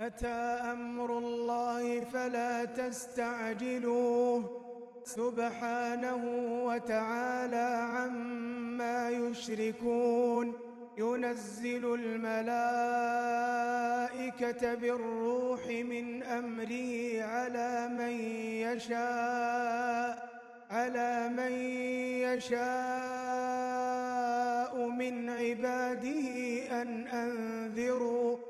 أتى أمر الله فلا تستعجلوه. سبحانه وتعالى عما يشركون. ينزل الملائكة بالروح من أمره على من يشاء على من يشاء من عباده أن أنذروا.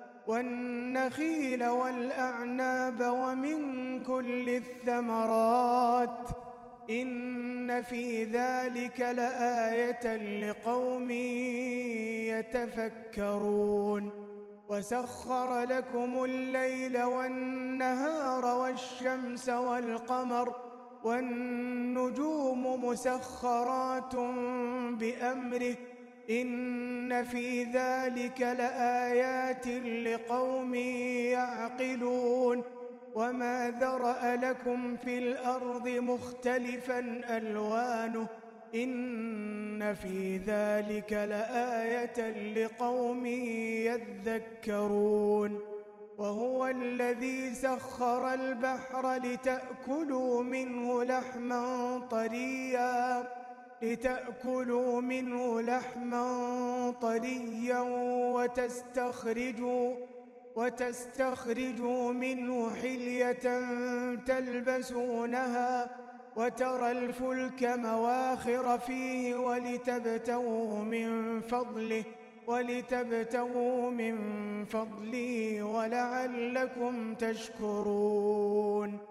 والنخيل والأعناب ومن كل الثمرات إن في ذلك لآية لقوم يتفكرون وسخر لكم الليل والنهار والشمس والقمر والنجوم مسخرات بأمره إن في ذلك لآيات لقوم يعقلون وما ذرأ لكم في الأرض مختلفا ألوانه إن في ذلك لآية لقوم يذكرون وهو الذي سخر البحر لتأكلوا منه لحما طريا لتأكلوا منه لحما طريا وتستخرجوا وتستخرجوا منه حلية تلبسونها وترى الفلك مواخر فيه ولتبتغوا من فضله ولتبتغوا من فضله ولعلكم تشكرون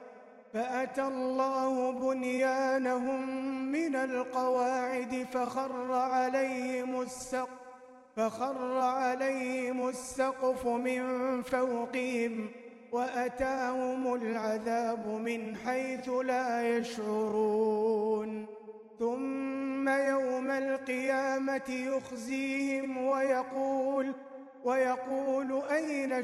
فأتى الله بنيانهم من القواعد فخر عليهم السقف فخر عليهم السقف من فوقهم وأتاهم العذاب من حيث لا يشعرون. ثم يوم القيامة يخزيهم ويقول ويقول أين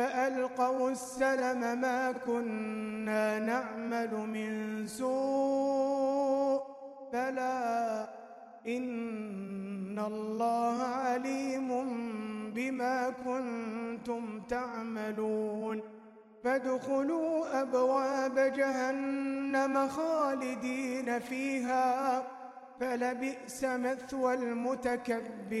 فألقوا السلم ما كنا نعمل من سوء بلى إن الله عليم بما كنتم تعملون فادخلوا أبواب جهنم خالدين فيها فلبئس مثوى المتكبرين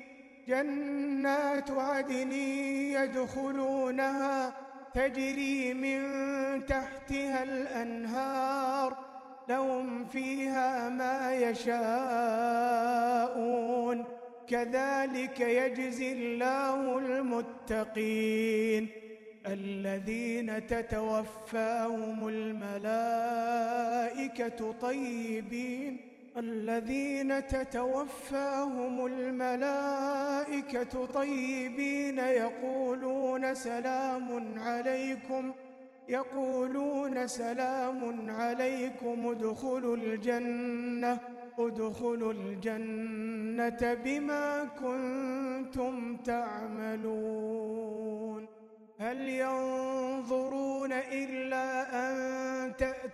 جنات عدن يدخلونها تجري من تحتها الأنهار لهم فيها ما يشاءون كذلك يجزي الله المتقين الذين تتوفاهم الملائكة طيبين الذين تتوفاهم الملائكة طيبين يقولون سلام عليكم يقولون سلام عليكم ادخلوا الجنة ادخلوا الجنة بما كنتم تعملون. هل ينظرون إلا أن تأتي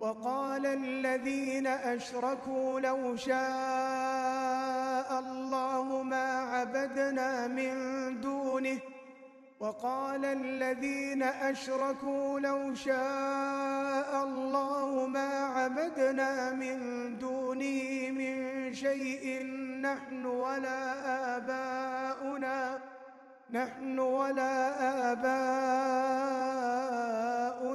وقال الذين أشركوا لو شاء الله ما عبدنا من دونه. وقال الذين أشركوا لو شاء الله ما عبدنا من دونه من شيء. نحن ولا آباؤنا نحن ولا آباؤنا.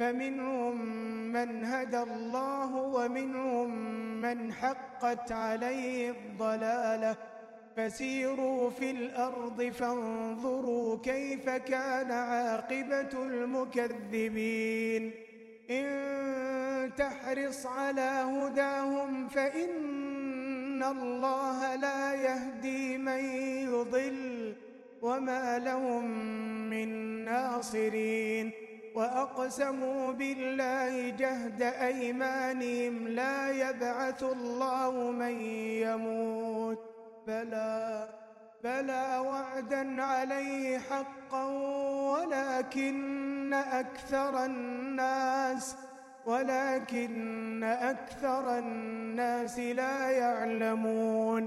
فمنهم من هدى الله ومنهم من حقت عليه الضلالة. فسيروا في الأرض فانظروا كيف كان عاقبة المكذبين. إن تحرص على هداهم فإن الله لا يهدي من يضل. وما لهم من ناصرين. وأقسموا بالله جهد أيمانهم لا يبعث الله من يموت. بلى بلى وعدا عليه حقا ولكن أكثر الناس ولكن أكثر الناس لا يعلمون.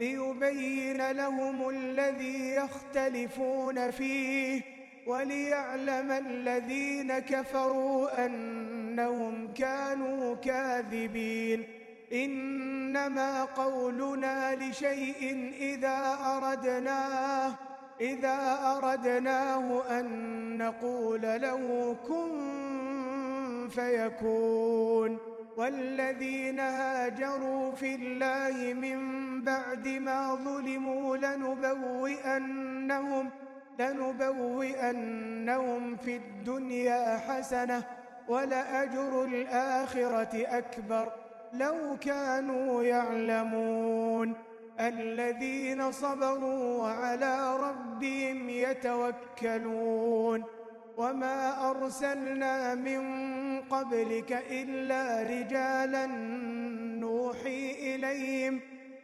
ليبين لهم الذي يختلفون فيه وليعلم الذين كفروا أنهم كانوا كاذبين. إنما قولنا لشيء إذا أردناه إذا أردناه أن نقول له كن فيكون. والذين هاجروا في الله من بعد ما ظلموا لنبوئنهم لنبوئنهم في الدنيا حسنة ولأجر الآخرة أكبر لو كانوا يعلمون الذين صبروا وعلى ربهم يتوكلون وما أرسلنا من قبلك إلا رجالا نوحي إليهم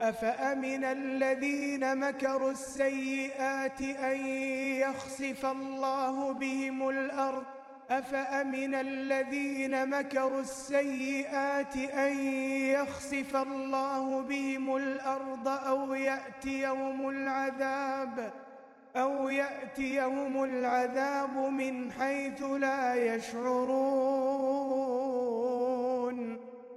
أفأمن الذين مكروا السيئات أن يخسف الله بهم الأرض؟ أفأمن الذين مكروا السيئات أن يخسف الله بهم الأرض أو يأتيهم العذاب؟ أو يأتيهم العذاب من حيث لا يشعرون.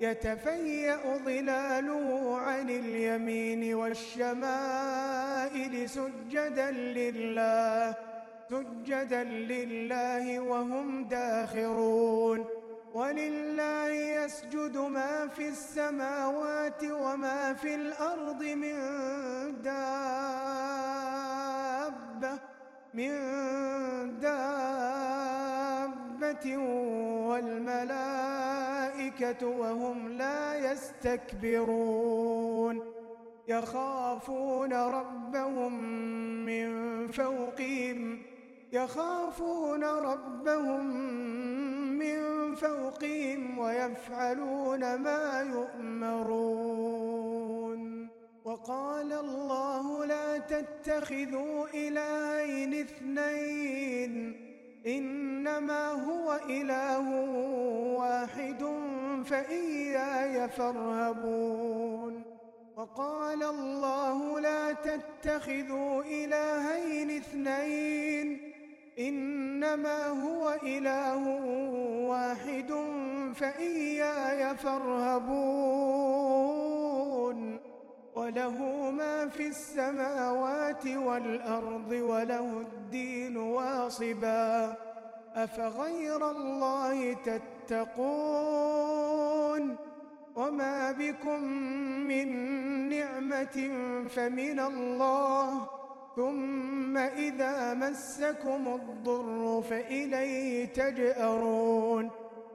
يتفيأ ظلاله عن اليمين والشمائل سجدا لله سجدا لله وهم داخرون. ولله يسجد ما في السماوات وما في الأرض من دابة من دابة والملائكة وهم لا يستكبرون. يخافون ربهم من فوقهم. يخافون ربهم من فوقهم ويفعلون ما يؤمرون. وقال الله لا تتخذوا إلهين اثنين. إنما هو إله واحد فإياي فارهبون. وقال الله لا تتخذوا إلهين اثنين إنما هو إله واحد فإياي فارهبون. وله ما في السماوات والأرض وله الدين واصبا. أفغير الله تتقون؟ وما بكم من نعمة فمن الله. ثم إذا مسكم الضر فإليه تجأرون.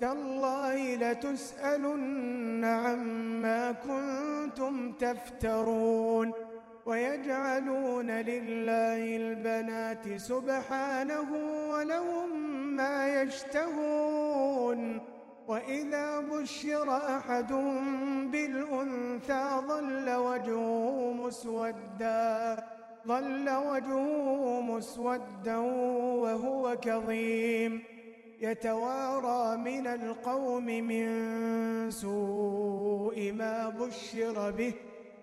تالله لتسألن عما كنتم تفترون ويجعلون لله البنات سبحانه ولهم ما يشتهون وإذا بشر أحد بالأنثى ظل وجهه مسودا ظل وجهه مسودا وهو كظيم. يتوارى من القوم من سوء ما بشر به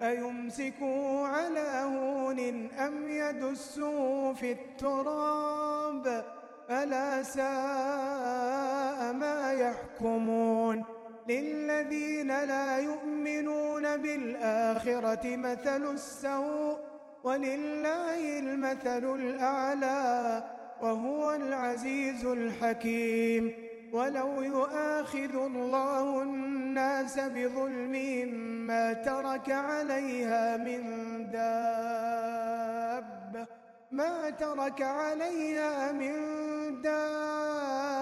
أيمسكوا على هون أم يدسوا في التراب؟ ألا ساء ما يحكمون؟ للذين لا يؤمنون بالآخرة مثل السوء ولله المثل الأعلى. وهو العزيز الحكيم. ولو يؤاخذ الله الناس بظلمهم ما ترك عليها من دابة ما ترك عليها من دابة.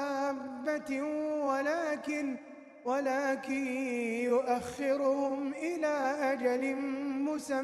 ولكن ولكن يؤخرهم إلى أجل مسمى.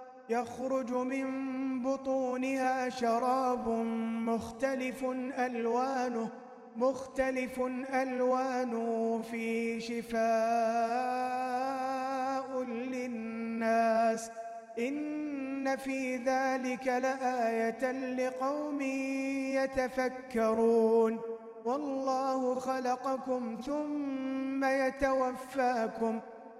يخرج من بطونها شراب مختلف ألوانه مختلف ألوانه في شفاء للناس. إن في ذلك لآية لقوم يتفكرون. والله خلقكم ثم يتوفاكم.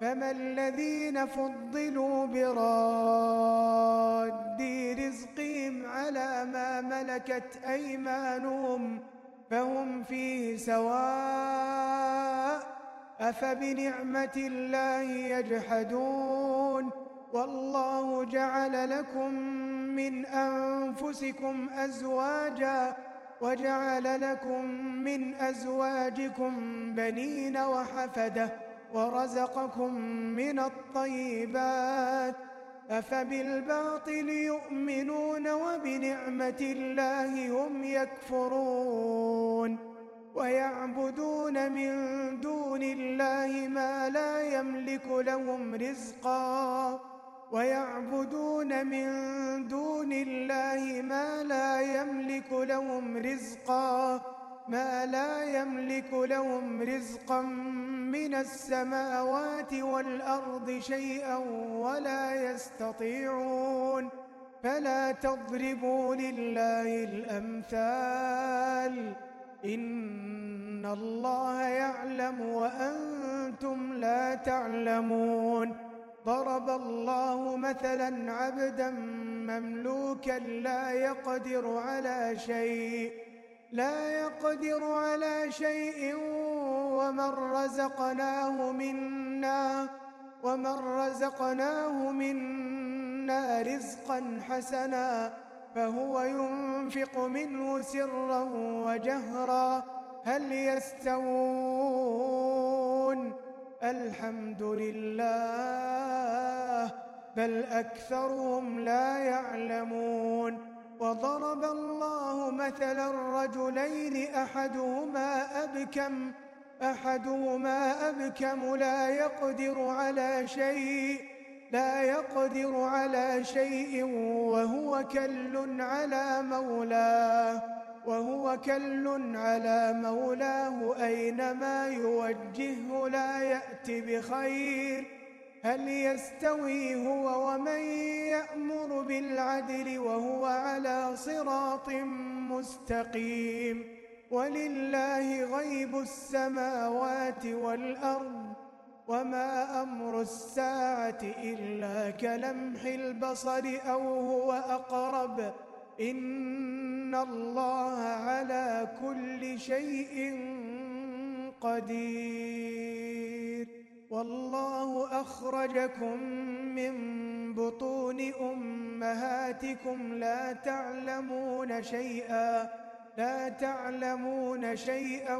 فما الذين فضلوا براد رزقهم على ما ملكت أيمانهم فهم فيه سواء أفبنعمة الله يجحدون والله جعل لكم من أنفسكم أزواجا وجعل لكم من أزواجكم بنين وحفدة ورزقكم من الطيبات أفبالباطل يؤمنون وبنعمة الله هم يكفرون ويعبدون من دون الله ما لا يملك لهم رزقا ويعبدون من دون الله ما لا يملك لهم رزقا ما لا يملك لهم رزقا من السماوات والأرض شيئا ولا يستطيعون فلا تضربوا لله الأمثال إن الله يعلم وأنتم لا تعلمون ضرب الله مثلا عبدا مملوكا لا يقدر على شيء لا يقدر على شيء ومن رزقناه منا ومن رزقناه منا رزقا حسنا فهو ينفق منه سرا وجهرا هل يستوون الحمد لله بل أكثرهم لا يعلمون وضرب الله مثلا رجلين أحدهما أبكم أحدهما أبكم لا يقدر على شيء لا يقدر على شيء وهو كل على مولاه وهو كل على مولاه أينما يوجهه لا يأتي بخير. هل يستوي هو ومن يأمر بالعدل وهو على صراط مستقيم؟ ولله غيب السماوات والأرض وما أمر الساعة إلا كلمح البصر أو هو أقرب. إن الله على كل شيء قدير. والله أخرجكم من بطون أمهاتكم لا تعلمون شيئا. لا تعلمون شيئا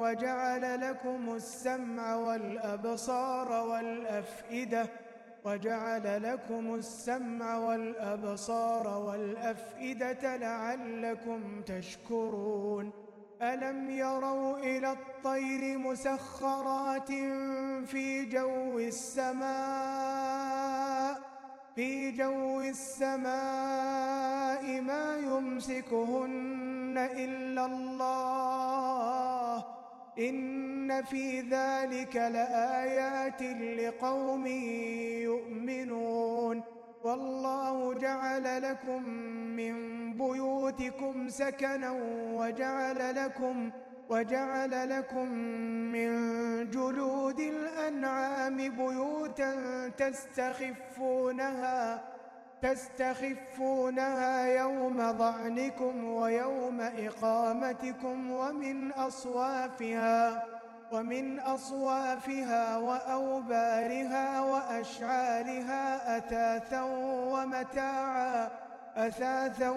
وجعل لكم السمع والأبصار والأفئدة وجعل لكم السمع والأبصار والأفئدة لعلكم تشكرون. ألم يروا إلى الطير مسخرات في جو السماء؟ في جو السماء ما يمسكهن إلا الله. إن في ذلك لآيات لقوم يؤمنون. والله جعل لكم من بيوتكم سكنا وجعل لكم وجعل لكم من جلود الأنعام بيوتا تستخفونها تستخفونها يوم ظعنكم ويوم إقامتكم ومن أصوافها ومن أصوافها وأوبارها وأشعارها أثاثا ومتاعا أثاثا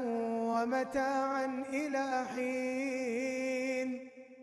ومتاعا إلى حين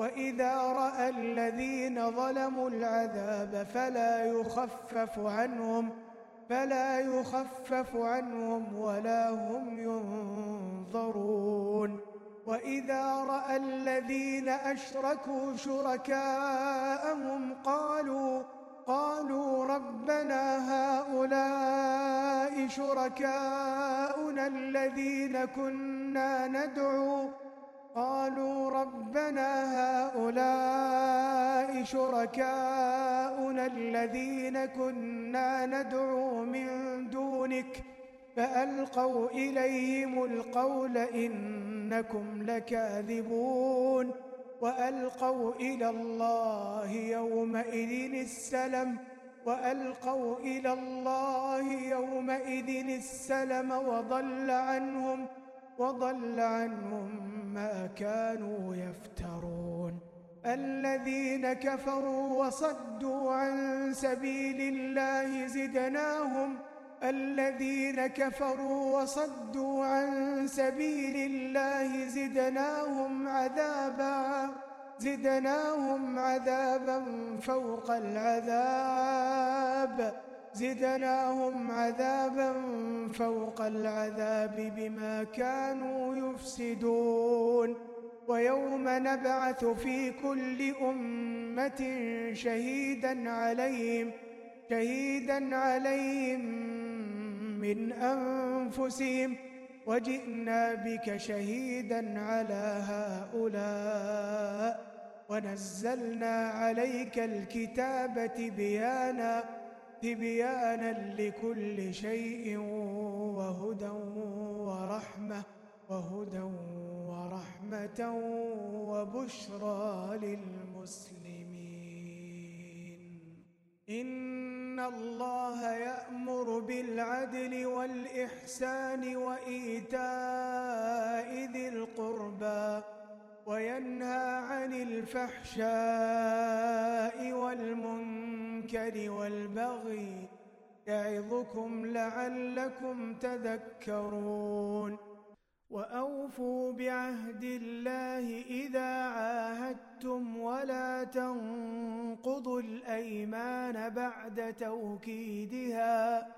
وإذا رأى الذين ظلموا العذاب فلا يخفف عنهم فلا يخفف عنهم ولا هم ينظرون. وإذا رأى الذين أشركوا شركاءهم قالوا قالوا ربنا هؤلاء شركاؤنا الذين كنا ندعو قالوا ربنا هؤلاء شركاؤنا الذين كنا ندعو من دونك فألقوا إليهم القول إنكم لكاذبون وألقوا إلى الله يومئذ السلم وألقوا إلى الله يومئذ السلم وضل عنهم وضل عنهم ما كانوا يفترون. الذين كفروا وصدوا عن سبيل الله زدناهم. الذين كفروا وصدوا عن سبيل الله زدناهم عذابا زدناهم عذابا فوق العذاب. زدناهم عذابا فوق العذاب بما كانوا يفسدون. ويوم نبعث في كل أمة شهيدا عليهم شهيدا عليهم من أنفسهم. وجئنا بك شهيدا على هؤلاء. ونزلنا عليك الكتاب بيانا بيانا لكل شيء وهدى ورحمة وهدى ورحمة وبشرى للمسلمين. إن الله يأمر بالعدل والإحسان وإيتاء ذي القربى وينهى عن الفحشاء والمنكر والبغي يعظكم لعلكم تذكرون. وأوفوا بعهد الله إذا عاهدتم ولا تنقضوا الأيمان بعد توكيدها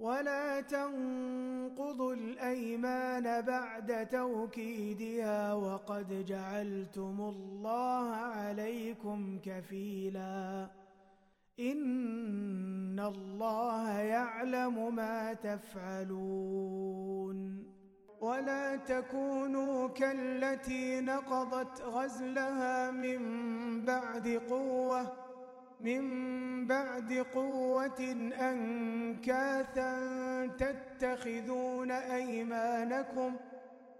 ولا تنقضوا الأيمان بعد توكيدها وقد جعلتم الله عليكم كفيلا. إن الله يعلم ما تفعلون. ولا تكونوا كالتي نقضت غزلها من بعد قوة من بعد قوة أنكاثا تتخذون أيمانكم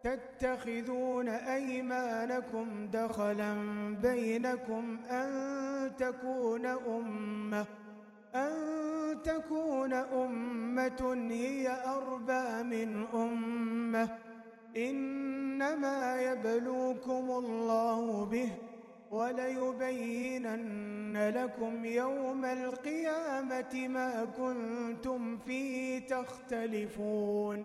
تتخذون أيمانكم دخلا بينكم أن تكون أمة أن تكون أمة هي أربى من أمة. إنما يبلوكم الله به وليبينن لكم يوم القيامة ما كنتم فيه تختلفون.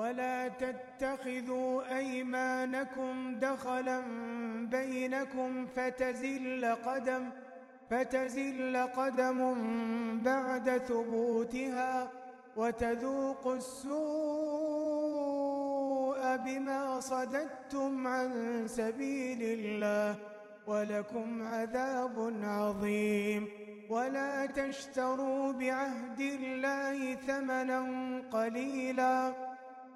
ولا تتخذوا أيمانكم دخلا بينكم فتزل قدم فتزل قدم بعد ثبوتها وتذوقوا السوء بما صددتم عن سبيل الله ولكم عذاب عظيم. ولا تشتروا بعهد الله ثمنا قليلا.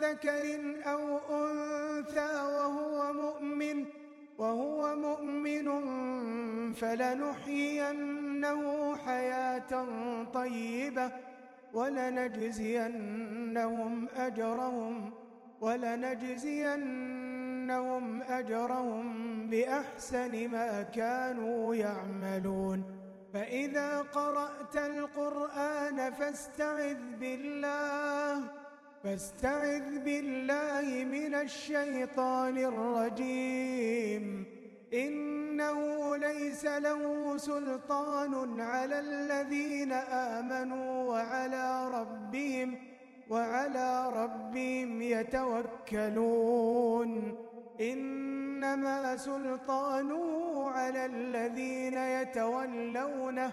ذكر أو أنثى وهو مؤمن وهو مؤمن فلنحيينه حياة طيبة ولنجزينهم أجرهم ولنجزينهم أجرهم بأحسن ما كانوا يعملون فإذا قرأت القرآن فاستعذ بالله فاستعذ بالله من الشيطان الرجيم. إنه ليس له سلطان على الذين آمنوا وعلى ربهم وعلى ربهم يتوكلون. إنما سلطانه على الذين يتولونه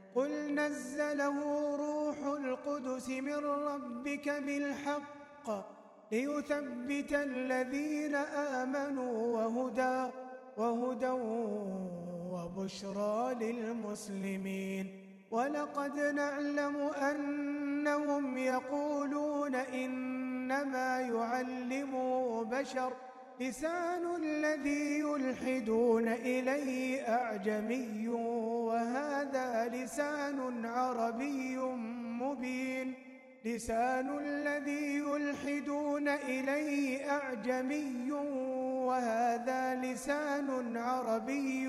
قل نزله روح القدس من ربك بالحق ليثبت الذين آمنوا وهدى وهدى وبشرى للمسلمين. ولقد نعلم أنهم يقولون إنما يعلمه بشر لسان الذي يلحدون إليه أعجمي وهذا لسان عربي مبين لسان الذي يلحدون إليه أعجمي وهذا لسان عربي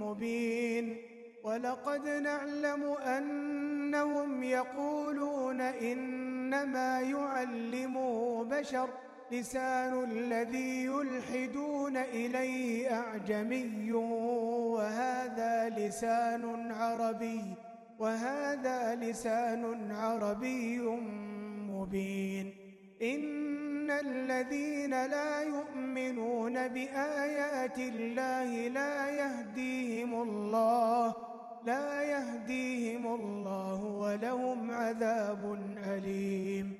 مبين. ولقد نعلم أنهم يقولون إنما يعلمه بشر لسان الذي يلحدون إليه أعجمي وهذا لسان عربي وهذا لسان عربي مبين. إن الذين لا يؤمنون بآيات الله لا يهديهم الله لا يهديهم الله ولهم عذاب أليم.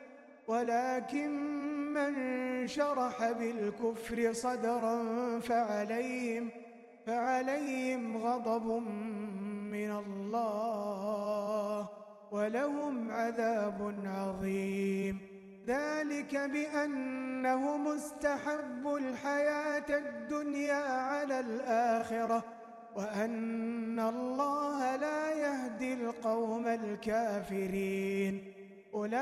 ولكن من شرح بالكفر صدرا فعليهم فعليهم غضب من الله ولهم عذاب عظيم. ذلك بأنه مستحب الحياة الدنيا على الآخرة وأن الله لا يهدي القوم الكافرين. أولئك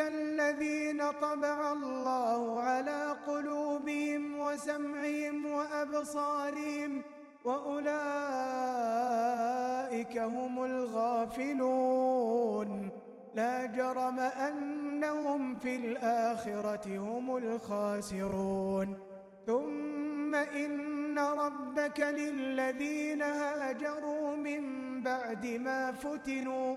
الذين طبع الله على قلوبهم وسمعهم وأبصارهم وأولئك هم الغافلون. لا جرم أنهم في الآخرة هم الخاسرون. ثم إن ربك للذين هاجروا من بعد ما فتنوا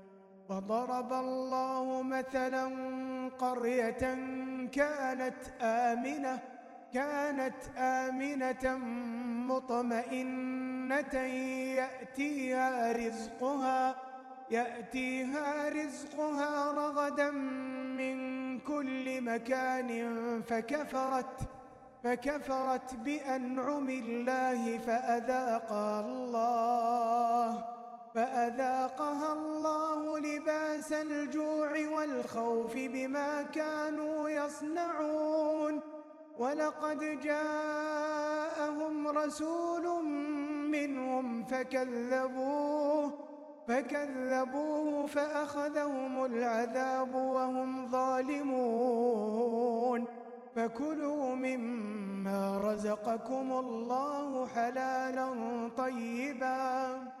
وضرب الله مثلا قرية كانت آمنة كانت آمنة مطمئنة يأتيها رزقها يأتيها رزقها رغدا من كل مكان فكفرت فكفرت بأنعم الله فأذاقها الله. فأذاقها الله لباس الجوع والخوف بما كانوا يصنعون. ولقد جاءهم رسول منهم فكذبوه فكذبوه فأخذهم العذاب وهم ظالمون. فكلوا مما رزقكم الله حلالا طيبا.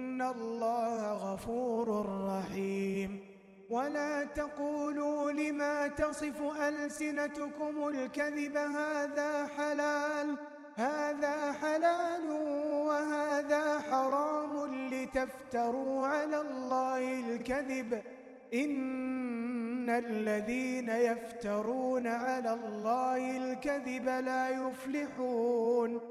الله غفور رحيم. ولا تقولوا لما تصف ألسنتكم الكذب هذا حلال هذا حلال وهذا حرام لتفتروا على الله الكذب. إن الذين يفترون على الله الكذب لا يفلحون.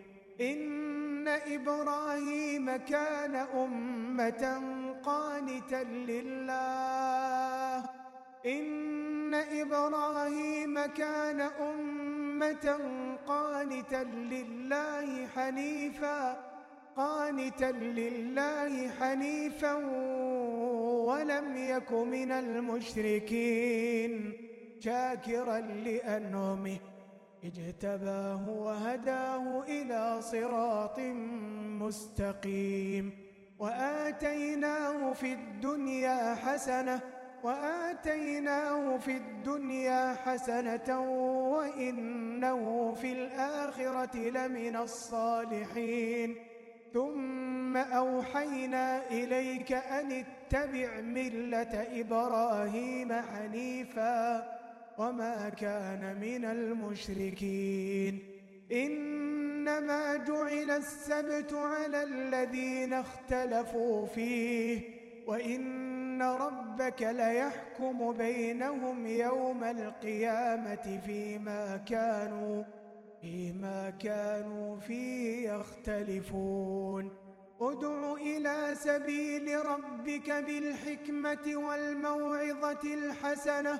إن إبراهيم كان أمة قانتا لله. إن إبراهيم كان أمة قانتا لله حنيفا قانتا لله حنيفا ولم يك من المشركين. شاكرا لأنعمه. اجتباه وهداه إلى صراط مستقيم. وآتيناه في الدنيا حسنة وآتيناه في الدنيا حسنة وإنه في الآخرة لمن الصالحين. ثم أوحينا إليك أن اتبع ملة إبراهيم حنيفا. وما كان من المشركين إنما جعل السبت على الذين اختلفوا فيه وإن ربك ليحكم بينهم يوم القيامة فيما كانوا فيما كانوا فيه يختلفون ادع إلى سبيل ربك بالحكمة والموعظة الحسنة